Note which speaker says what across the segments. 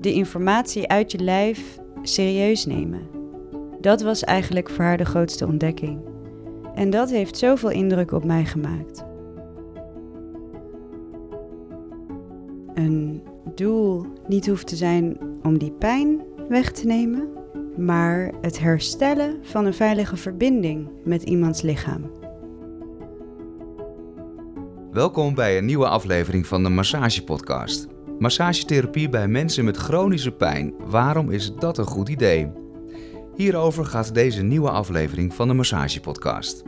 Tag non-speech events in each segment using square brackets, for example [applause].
Speaker 1: de informatie uit je lijf serieus nemen. Dat was eigenlijk voor haar de grootste ontdekking. En dat heeft zoveel indruk op mij gemaakt. Een doel niet hoeft te zijn om die pijn weg te nemen, maar het herstellen van een veilige verbinding met iemands lichaam.
Speaker 2: Welkom bij een nieuwe aflevering van de Massage Podcast. Massagetherapie bij mensen met chronische pijn. Waarom is dat een goed idee? Hierover gaat deze nieuwe aflevering van de Massage Podcast.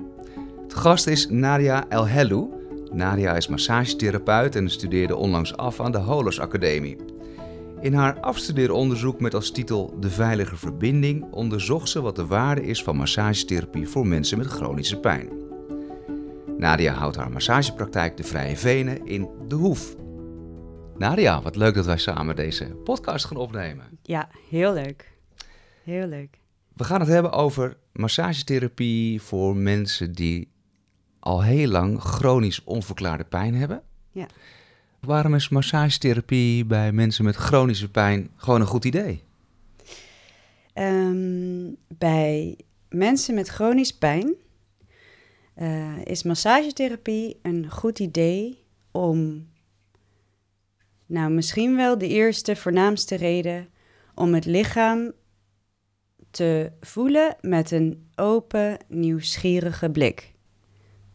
Speaker 2: Het gast is Nadia El Hellou. Nadia is massagetherapeut en studeerde onlangs af aan de Holos Academie. In haar afstudeeronderzoek met als titel De Veilige Verbinding onderzocht ze wat de waarde is van massagetherapie voor mensen met chronische pijn. Nadia houdt haar massagepraktijk De Vrije Venen in De Hoef. Nadia, wat leuk dat wij samen deze podcast gaan opnemen.
Speaker 1: Ja, heel leuk. Heel leuk.
Speaker 2: We gaan het hebben over massagetherapie voor mensen die al heel lang chronisch onverklaarde pijn hebben.
Speaker 1: Ja.
Speaker 2: Waarom is massagetherapie bij mensen met chronische pijn gewoon een goed idee?
Speaker 1: Ehm, bij mensen met chronisch pijn uh, is massagetherapie een goed idee om, nou misschien wel de eerste voornaamste reden, om het lichaam te voelen met een open, nieuwsgierige blik.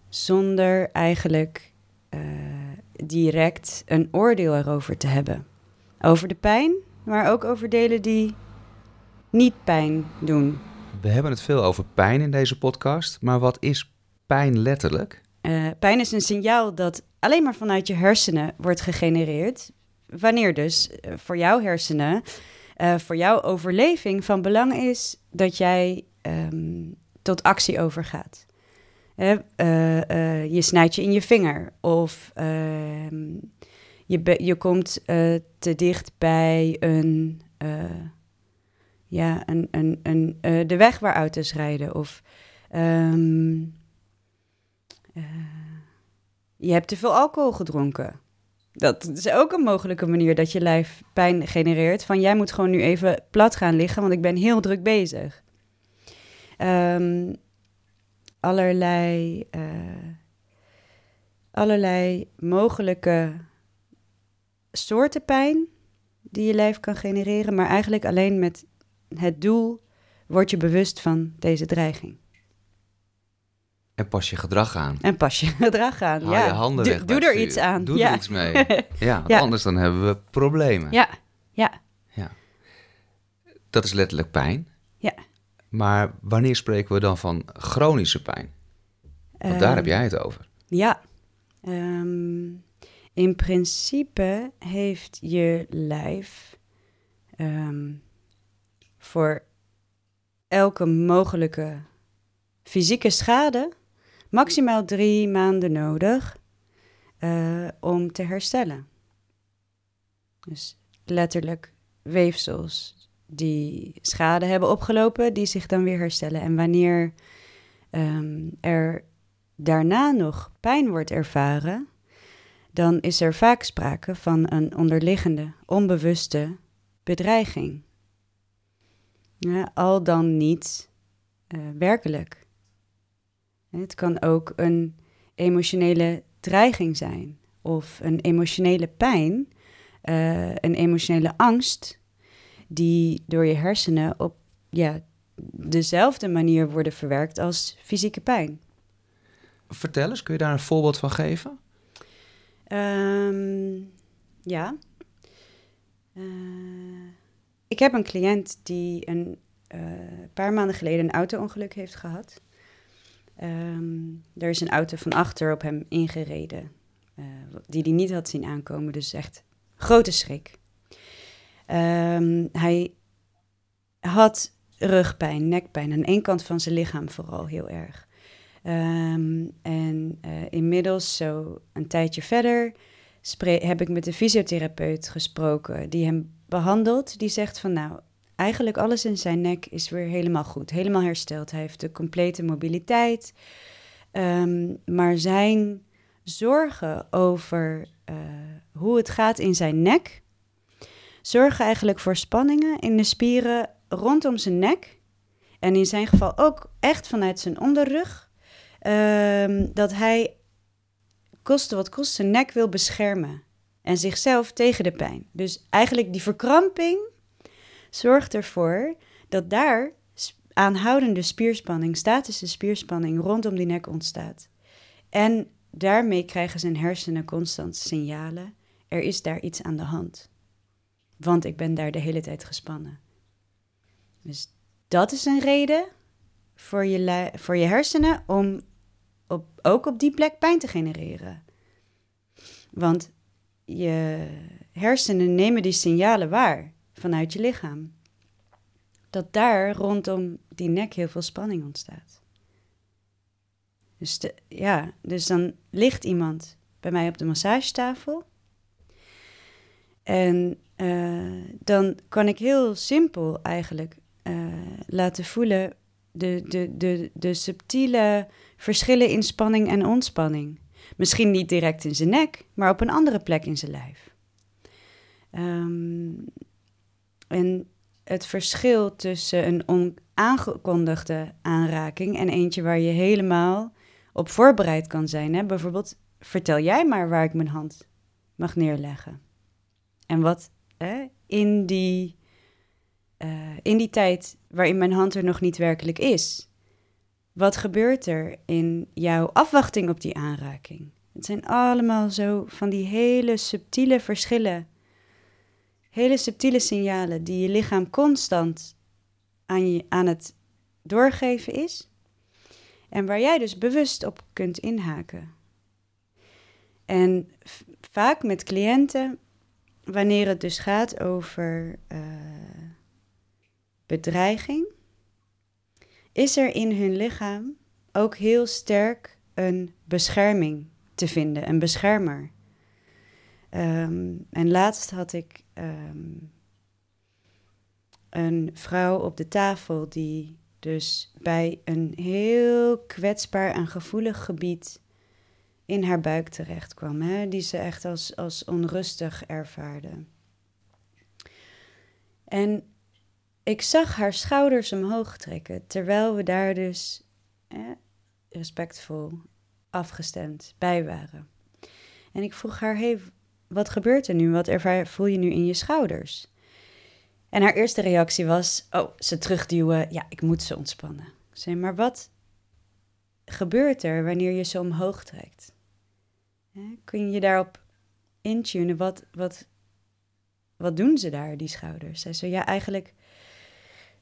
Speaker 1: Zonder eigenlijk uh, direct een oordeel erover te hebben. Over de pijn, maar ook over delen die niet pijn doen.
Speaker 2: We hebben het veel over pijn in deze podcast, maar wat is pijn letterlijk?
Speaker 1: Uh, pijn is een signaal dat alleen maar vanuit je hersenen wordt gegenereerd. Wanneer dus uh, voor jouw hersenen, uh, voor jouw overleving van belang is dat jij um, tot actie overgaat. je snijdt je in je vinger of ehm, je, je komt te dicht bij een, ja, een, een, de weg waar auto's rijden of... Uh, je hebt te veel alcohol gedronken. Dat is ook een mogelijke manier dat je lijf pijn genereert. Van jij moet gewoon nu even plat gaan liggen, want ik ben heel druk bezig. Um, allerlei, uh, allerlei mogelijke soorten pijn die je lijf kan genereren, maar eigenlijk alleen met het doel word je bewust van deze dreiging.
Speaker 2: En pas je gedrag aan.
Speaker 1: En pas je [laughs] gedrag aan,
Speaker 2: Haal
Speaker 1: ja.
Speaker 2: je handen
Speaker 1: doe,
Speaker 2: weg
Speaker 1: doe er iets aan.
Speaker 2: Doe
Speaker 1: ja.
Speaker 2: er iets mee. [laughs] Ja, want
Speaker 1: Ja.
Speaker 2: anders dan hebben we problemen.
Speaker 1: Ja, ja,
Speaker 2: Ja. Dat is letterlijk pijn.
Speaker 1: ja.
Speaker 2: Maar wanneer spreken we dan van chronische pijn? Want daar heb
Speaker 1: Ehm,
Speaker 2: jij het over.
Speaker 1: Ja. Ehm, in principe heeft je lijf ehm, voor elke mogelijke fysieke schade maximaal drie maanden nodig eh, om te herstellen. Dus letterlijk weefsels die schade hebben opgelopen, die zich dan weer herstellen. En wanneer ehm, er daarna nog pijn wordt ervaren, dan is er vaak sprake van een onderliggende, onbewuste bedreiging. Ja, al dan niet eh, werkelijk. Het kan ook een emotionele dreiging zijn of een emotionele pijn, eh, een emotionele angst die door je hersenen op ja, dezelfde manier worden verwerkt als fysieke pijn.
Speaker 2: Vertel eens, kun je daar een voorbeeld van geven?
Speaker 1: Ehm, ja. Eh, ik heb een cliënt die een eh, paar maanden geleden een auto-ongeluk heeft gehad. Ehm, er is een auto van achter op hem ingereden, eh, die hij niet had zien aankomen. Dus echt grote schrik. Ehm, hij had rugpijn, nekpijn, aan één kant van zijn lichaam vooral heel erg. Ehm, en eh, inmiddels, zo een tijdje verder, heb ik met de fysiotherapeut gesproken die hem behandelt. Die zegt van nou, eigenlijk alles in zijn nek is weer helemaal goed, helemaal hersteld. Hij heeft de complete mobiliteit. Ehm, maar zijn zorgen over eh, hoe het gaat in zijn nek, zorgen eigenlijk voor spanningen in de spieren rondom zijn nek. En in zijn geval ook echt vanuit zijn onderrug. Ehm, dat hij, koste wat kost, zijn nek wil beschermen. En zichzelf tegen de pijn. Dus eigenlijk die verkramping zorgt ervoor dat daar aanhoudende spierspanning, statische spierspanning rondom die nek ontstaat. En daarmee krijgen zijn hersenen constant signalen. Er is daar iets aan de hand. Want ik ben daar de hele tijd gespannen. Dus dat is een reden voor je, voor je hersenen om op, ook op die plek pijn te genereren. Want je hersenen nemen die signalen waar vanuit je lichaam. Dat daar rondom die nek heel veel spanning ontstaat. Dus, ja, dus dan ligt iemand bij mij op de massagetafel. En uh, dan kan ik heel simpel eigenlijk uh, laten voelen de, de, de, de subtiele verschillen in spanning en ontspanning. Misschien niet direct in zijn nek, maar op een andere plek in zijn lijf. Um, en het verschil tussen een onaangekondigde aanraking en eentje waar je helemaal op voorbereid kan zijn. Hè? Bijvoorbeeld, vertel jij maar waar ik mijn hand mag neerleggen. En wat in, die, uh, in die tijd waarin mijn hand er nog niet werkelijk is, wat gebeurt er in jouw afwachting op die aanraking? Het zijn allemaal zo van die hele subtiele verschillen. Hele subtiele signalen die je lichaam constant aan, je, aan het doorgeven is. En waar jij dus bewust op kunt inhaken. En vaak met cliënten, wanneer het dus gaat over uh, bedreiging, is er in hun lichaam ook heel sterk een bescherming te vinden, een beschermer. Um, en laatst had ik um, een vrouw op de tafel die dus bij een heel kwetsbaar en gevoelig gebied in haar buik terecht kwam, hè, die ze echt als, als onrustig ervaarde. En ik zag haar schouders omhoog trekken, terwijl we daar dus respectvol afgestemd bij waren. En ik vroeg haar, hey, wat gebeurt er nu? Wat ervaar, voel je nu in je schouders? En haar eerste reactie was, oh, ze terugduwen, ja, ik moet ze ontspannen. Zei, maar wat gebeurt er wanneer je ze omhoog trekt? kun je je daarop intunen? Wat, wat, wat doen ze daar, die schouders? Zij zei, ja, eigenlijk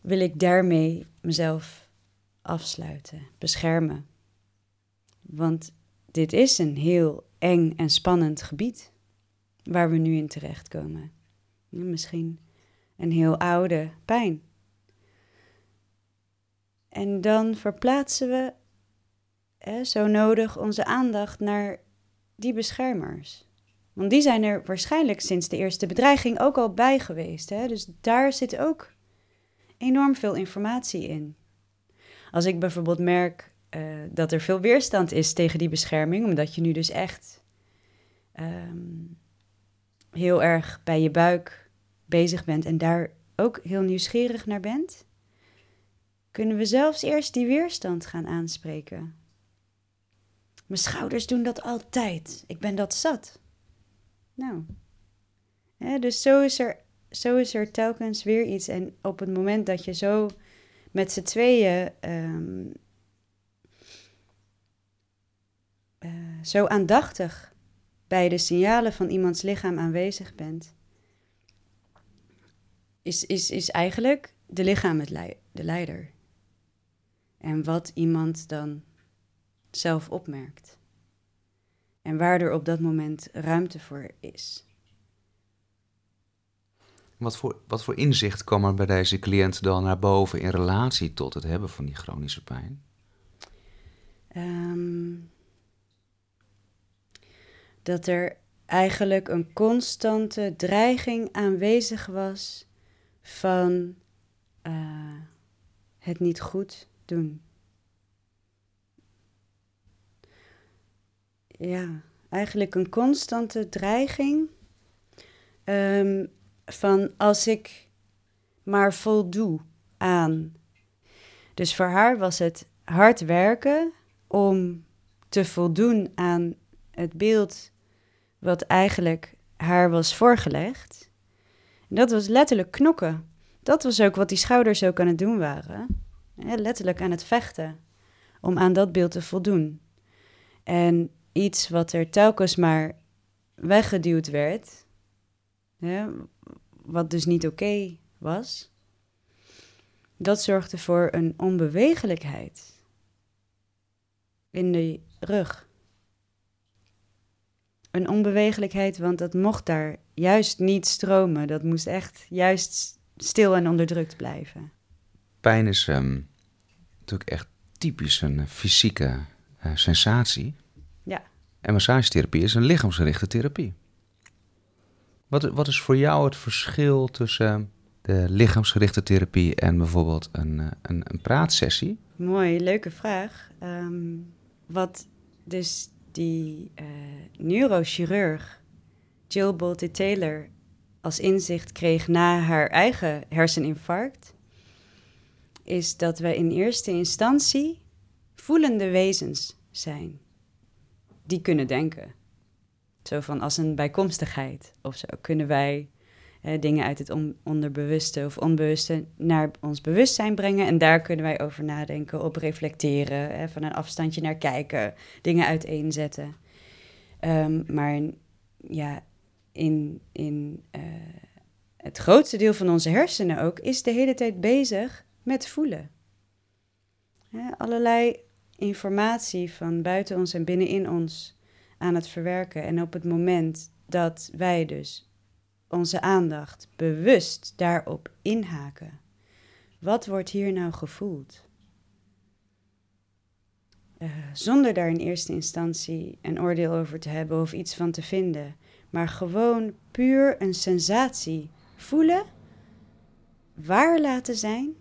Speaker 1: wil ik daarmee mezelf afsluiten, beschermen. Want dit is een heel eng en spannend gebied waar we nu in terechtkomen. Misschien een heel oude pijn. En dan verplaatsen we hè, zo nodig onze aandacht naar die beschermers. Want die zijn er waarschijnlijk sinds de eerste bedreiging ook al bij geweest. Hè? Dus daar zit ook enorm veel informatie in. Als ik bijvoorbeeld merk uh, dat er veel weerstand is tegen die bescherming, omdat je nu dus echt um, heel erg bij je buik bezig bent en daar ook heel nieuwsgierig naar bent, kunnen we zelfs eerst die weerstand gaan aanspreken. Mijn schouders doen dat altijd. Ik ben dat zat. Nou, dus zo is, er, zo is er telkens weer iets. En op het moment dat je zo met z'n tweeën um, uh, zo aandachtig bij de signalen van iemands lichaam aanwezig bent, is, is, is eigenlijk de lichaam het de leider. En wat iemand dan zelf opmerkt. En waar er op dat moment ruimte voor is.
Speaker 2: Wat voor, wat voor inzicht kwam er bij deze cliënt dan naar boven in relatie tot het hebben van die chronische pijn? Um,
Speaker 1: dat er eigenlijk een constante dreiging aanwezig was van uh, het niet goed doen. Ja, eigenlijk een constante dreiging um, van als ik maar voldoe aan. Dus voor haar was het hard werken om te voldoen aan het beeld wat eigenlijk haar was voorgelegd. dat was letterlijk knokken. Dat was ook wat die schouders ook aan het doen waren. letterlijk aan het vechten om aan dat beeld te voldoen. En iets wat er telkens maar weggeduwd werd, wat dus niet oké was, dat zorgde voor een onbewegelijkheid in de rug. Een onbewegelijkheid, want dat mocht daar juist niet stromen. Dat moest echt juist stil en onderdrukt blijven.
Speaker 2: Pijn is um, natuurlijk echt typisch een fysieke uh, sensatie.
Speaker 1: Ja.
Speaker 2: En massagetherapie is een lichaamsgerichte therapie. Wat, wat is voor jou het verschil tussen de lichaamsgerichte therapie en bijvoorbeeld een, eh, een, een praatsessie?
Speaker 1: Mooi, leuke vraag. Ehm, wat dus die uh, neurochirurg Jill Bolte Taylor als inzicht kreeg na haar eigen herseninfarct, is dat we in eerste instantie voelende wezens zijn. Die kunnen denken. Zo van als een bijkomstigheid of zo kunnen wij dingen uit het onderbewuste of onbewuste naar ons bewustzijn brengen. En daar kunnen wij over nadenken, op reflecteren, hè, van een afstandje naar kijken, dingen uiteenzetten. Um, maar ja, in, in uh, het grootste deel van onze hersenen ook is de hele tijd bezig met voelen. allerlei informatie van buiten ons en binnenin ons aan het verwerken. En op het moment dat wij dus onze aandacht bewust daarop inhaken. Wat wordt hier nou gevoeld? Uh, zonder daar in eerste instantie een oordeel over te hebben of iets van te vinden, maar gewoon puur een sensatie voelen, waar laten zijn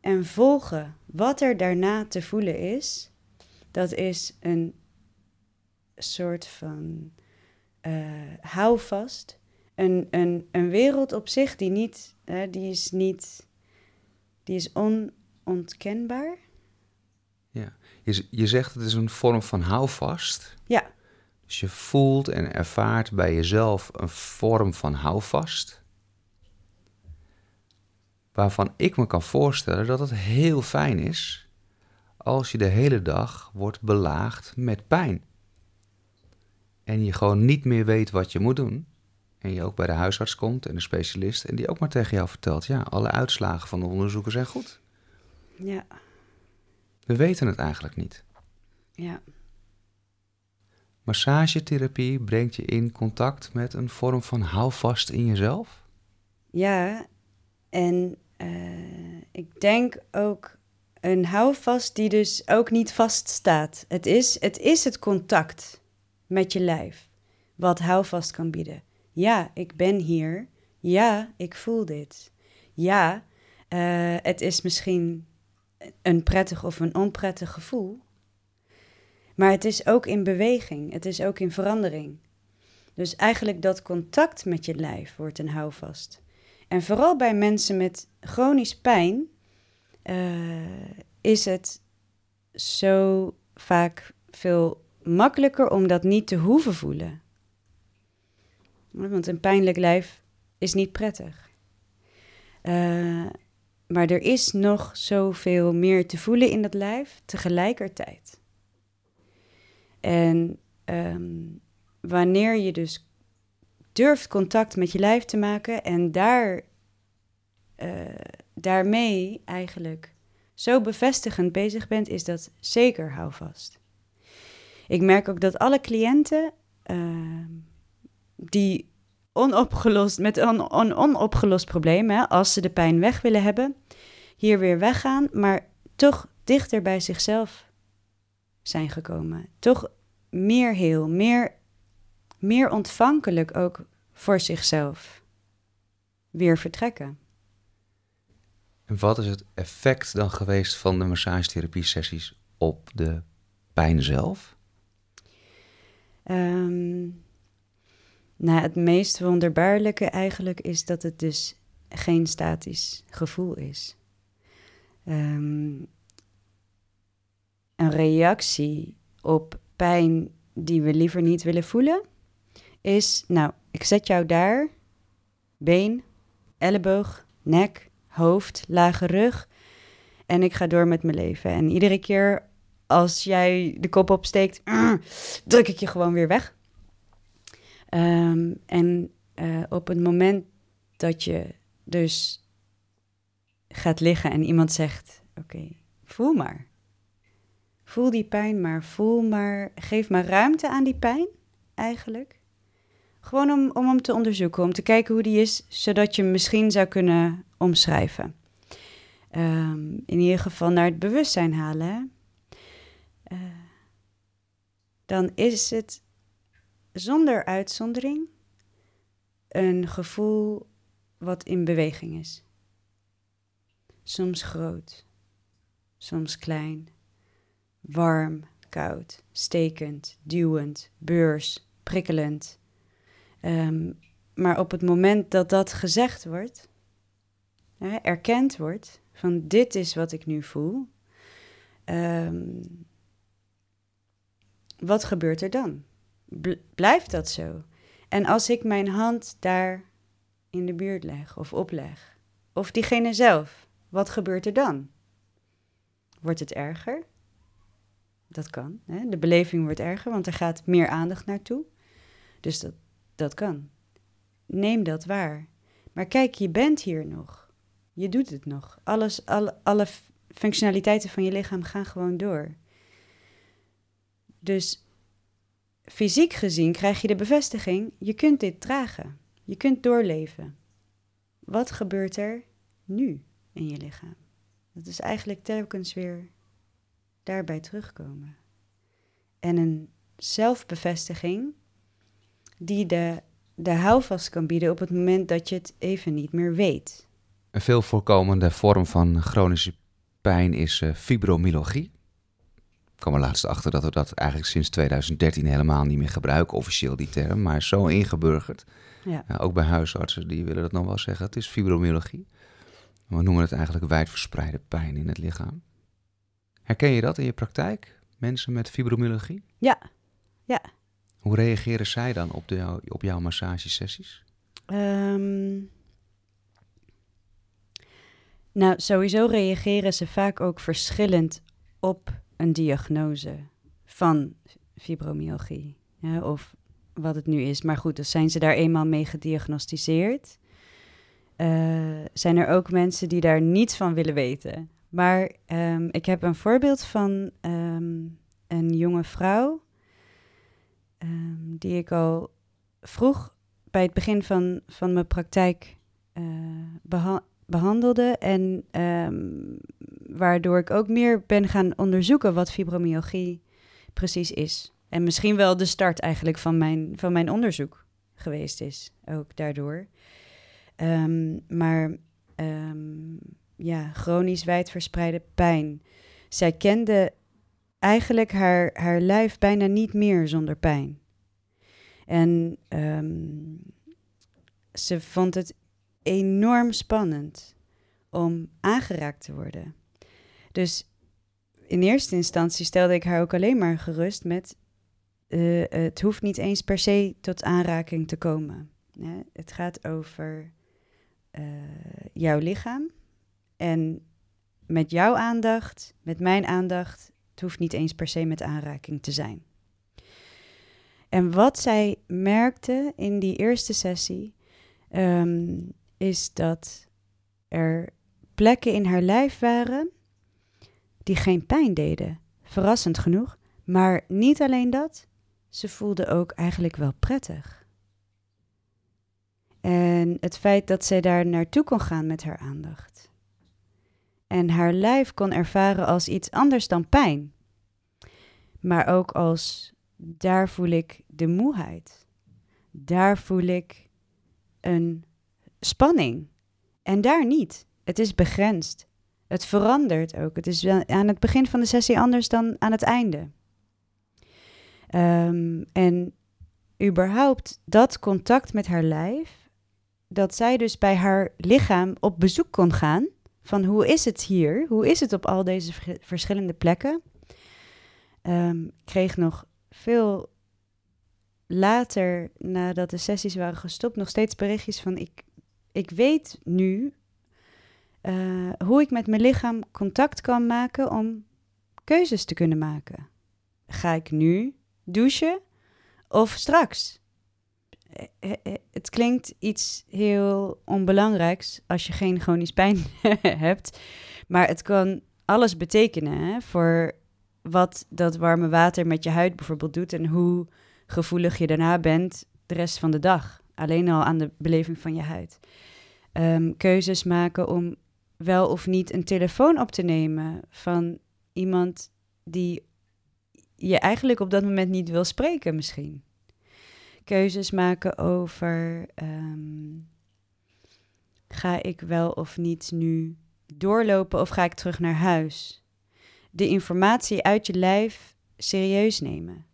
Speaker 1: en volgen wat er daarna te voelen is. Dat is een soort van uh, houvast een, een, een wereld op zich die niet, hè, die is niet, die is onontkenbaar.
Speaker 2: Ja, je, je zegt het is een vorm van houvast.
Speaker 1: Ja.
Speaker 2: Dus je voelt en ervaart bij jezelf een vorm van houvast. Waarvan ik me kan voorstellen dat het heel fijn is als je de hele dag wordt belaagd met pijn. En je gewoon niet meer weet wat je moet doen en je ook bij de huisarts komt en de specialist en die ook maar tegen jou vertelt, ja, alle uitslagen van de onderzoeken zijn goed.
Speaker 1: Ja.
Speaker 2: We weten het eigenlijk niet.
Speaker 1: Ja.
Speaker 2: Massagetherapie brengt je in contact met een vorm van houvast in jezelf?
Speaker 1: Ja, en uh, ik denk ook een houvast die dus ook niet vaststaat. Het is, het is het contact met je lijf wat houvast kan bieden. Ja, ik ben hier. Ja, ik voel dit. Ja, uh, het is misschien een prettig of een onprettig gevoel. Maar het is ook in beweging, het is ook in verandering. Dus eigenlijk dat contact met je lijf wordt een houvast. En vooral bij mensen met chronisch pijn uh, is het zo vaak veel makkelijker om dat niet te hoeven voelen. Want een pijnlijk lijf is niet prettig. Uh, maar er is nog zoveel meer te voelen in dat lijf tegelijkertijd. En um, wanneer je dus durft contact met je lijf te maken en daar, uh, daarmee eigenlijk zo bevestigend bezig bent, is dat zeker houvast. Ik merk ook dat alle cliënten uh, die onopgelost, met een onopgelost probleem, hè, als ze de pijn weg willen hebben, hier weer weggaan, maar toch dichter bij zichzelf zijn gekomen. Toch meer heel, meer, meer ontvankelijk ook voor zichzelf weer vertrekken.
Speaker 2: En wat is het effect dan geweest van de massagetherapie-sessies op de pijn zelf?
Speaker 1: Um, Nou, het meest wonderbaarlijke eigenlijk is dat het dus geen statisch gevoel is. Ehm, een reactie op pijn die we liever niet willen voelen, is, nou, ik zet jou daar, been, elleboog, nek, hoofd, lage rug, en ik ga door met mijn leven. En iedere keer als jij de kop opsteekt, [clears throat] druk ik je gewoon weer weg. Ehm, en uh, op het moment dat je dus gaat liggen en iemand zegt: Oké, voel maar. Voel die pijn maar, voel maar. Geef maar ruimte aan die pijn, eigenlijk. Gewoon om, om hem te onderzoeken, om te kijken hoe die is, zodat je hem misschien zou kunnen omschrijven. Um, in ieder geval naar het bewustzijn halen. Uh, dan is het zonder uitzondering een gevoel wat in beweging is. Soms groot, soms klein, warm, koud, stekend, duwend, beurs, prikkelend. Um, maar op het moment dat dat gezegd wordt, hè, erkend wordt van dit is wat ik nu voel, um, wat gebeurt er dan? Blijft dat zo? En als ik mijn hand daar in de buurt leg of opleg, of diegene zelf, wat gebeurt er dan? Wordt het erger? Dat kan. Hè? De beleving wordt erger, want er gaat meer aandacht naartoe. Dus dat, dat kan. Neem dat waar. Maar kijk, je bent hier nog. Je doet het nog. Alles, alle, alle functionaliteiten van je lichaam gaan gewoon door. Dus fysiek gezien krijg je de bevestiging: je kunt dit dragen. Je kunt doorleven. Wat gebeurt er nu in je lichaam? Dat is eigenlijk telkens weer daarbij terugkomen. En een zelfbevestiging die de, de houvast kan bieden op het moment dat je het even niet meer weet.
Speaker 2: Een veel voorkomende vorm van chronische pijn is uh, fibromyalgie kwam er laatst achter dat we dat eigenlijk sinds 2013 helemaal niet meer gebruiken, officieel die term, maar zo ingeburgerd. Ja. ook bij huisartsen, die willen dat nog wel zeggen. Het is fibromyalgie. We noemen het eigenlijk wijdverspreide pijn in het lichaam. Herken je dat in je praktijk? Mensen met fibromyalgie?
Speaker 1: Ja, ja.
Speaker 2: Hoe reageren zij dan op, de, op jouw massagesessies?
Speaker 1: Um, nou, sowieso reageren ze vaak ook verschillend op een diagnose van fibromyalgie. of wat het nu is. Maar goed, dus zijn ze daar eenmaal mee gediagnosticeerd. Uh, zijn er ook mensen die daar niets van willen weten. Maar um, ik heb een voorbeeld van um, een jonge vrouw. Um, die ik al vroeg bij het begin van, van mijn praktijk uh, behandelde. En um, waardoor ik ook meer ben gaan onderzoeken wat fibromyalgie precies is. En misschien wel de start eigenlijk van mijn, van mijn onderzoek geweest is, ook daardoor. Um, maar um, ja, chronisch wijdverspreide pijn. Zij kende eigenlijk haar, haar lijf bijna niet meer zonder pijn. En ze vond het enorm spannend om aangeraakt te worden. Dus in eerste instantie stelde ik haar ook alleen maar gerust met: uh, het hoeft niet eens per se tot aanraking te komen. Het gaat over uh, jouw lichaam en met jouw aandacht, met mijn aandacht, het hoeft niet eens per se met aanraking te zijn. En wat zij merkte in die eerste sessie, um, is dat er plekken in haar lijf waren die geen pijn deden. Verrassend genoeg. Maar niet alleen dat, ze voelde ook eigenlijk wel prettig. En het feit dat zij daar naartoe kon gaan met haar aandacht. En haar lijf kon ervaren als iets anders dan pijn. Maar ook als daar voel ik de moeheid. Daar voel ik een spanning. En daar niet. Het is begrensd. Het verandert ook. Het is aan het begin van de sessie anders dan aan het einde. Um, en überhaupt dat contact met haar lijf, dat zij dus bij haar lichaam op bezoek kon gaan. Van hoe is het hier? Hoe is het op al deze verschillende plekken? Um, kreeg nog veel later, nadat de sessies waren gestopt, nog steeds berichtjes van ik, ik weet nu uh, hoe ik met mijn lichaam contact kan maken om keuzes te kunnen maken. Ga ik nu douchen of straks? Eh, eh, het klinkt iets heel onbelangrijks als je geen chronisch pijn [laughs] hebt, maar het kan alles betekenen hè, voor wat dat warme water met je huid bijvoorbeeld doet en hoe gevoelig je daarna bent de rest van de dag. Alleen al aan de beleving van je huid. Um, keuzes maken om wel of niet een telefoon op te nemen van iemand die je eigenlijk op dat moment niet wil spreken, misschien. Keuzes maken over ehm, ga ik wel of niet nu doorlopen of ga ik terug naar huis? De informatie uit je lijf serieus nemen.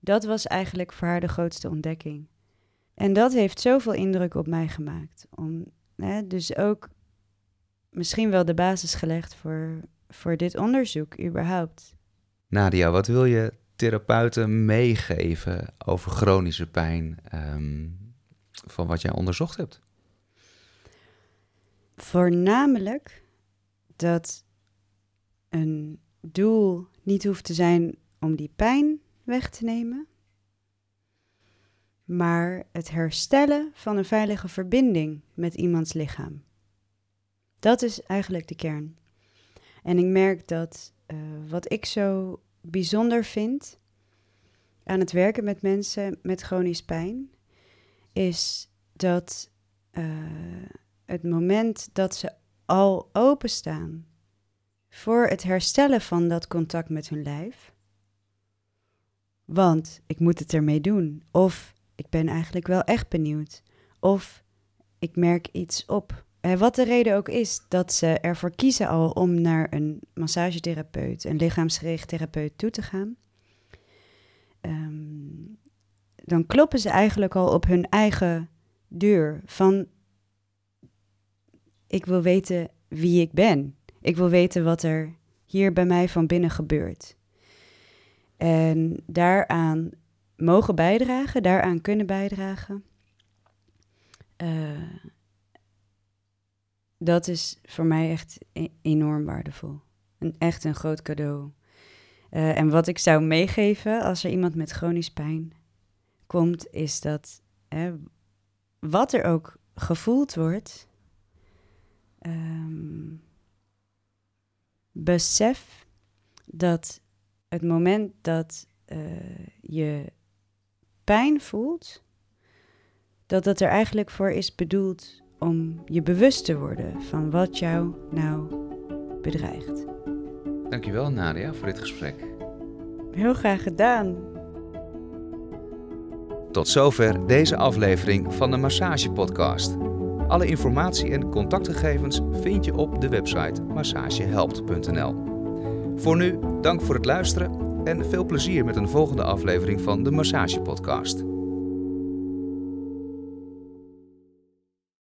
Speaker 1: Dat was eigenlijk voor haar de grootste ontdekking. En dat heeft zoveel indruk op mij gemaakt. Om hè, dus ook misschien wel de basis gelegd voor, voor dit onderzoek überhaupt.
Speaker 2: Nadia, wat wil je therapeuten meegeven over chronische pijn ehm, van wat jij onderzocht hebt?
Speaker 1: Voornamelijk dat een doel niet hoeft te zijn om die pijn weg te nemen, maar het herstellen van een veilige verbinding met iemands lichaam. Dat is eigenlijk de kern. En ik merk dat uh, wat ik zo bijzonder vind aan het werken met mensen met chronisch pijn, is dat uh, het moment dat ze al openstaan voor het herstellen van dat contact met hun lijf, want ik moet het ermee doen. Of ik ben eigenlijk wel echt benieuwd. Of ik merk iets op. En wat de reden ook is dat ze ervoor kiezen al om naar een massagetherapeut, een lichaamsgericht therapeut toe te gaan. Ehm, dan kloppen ze eigenlijk al op hun eigen deur van ik wil weten wie ik ben. Ik wil weten wat er hier bij mij van binnen gebeurt. En daaraan mogen bijdragen, daaraan kunnen bijdragen. Uh, dat is voor mij echt e-, enorm waardevol. Een, echt een groot cadeau. Uh, en wat ik zou meegeven als er iemand met chronisch pijn komt, is dat wat er ook gevoeld wordt, um, besef dat het moment dat uh, je pijn voelt, dat dat er eigenlijk voor is bedoeld om je bewust te worden van wat jou nou bedreigt.
Speaker 2: Dankjewel Nadia voor dit gesprek.
Speaker 1: Heel graag gedaan.
Speaker 2: Tot zover deze aflevering van de Massage Podcast. Alle informatie en contactgegevens vind je op de website massagehelpt.nl. Voor nu, dank voor het luisteren en veel plezier met een volgende aflevering van de Massage Podcast.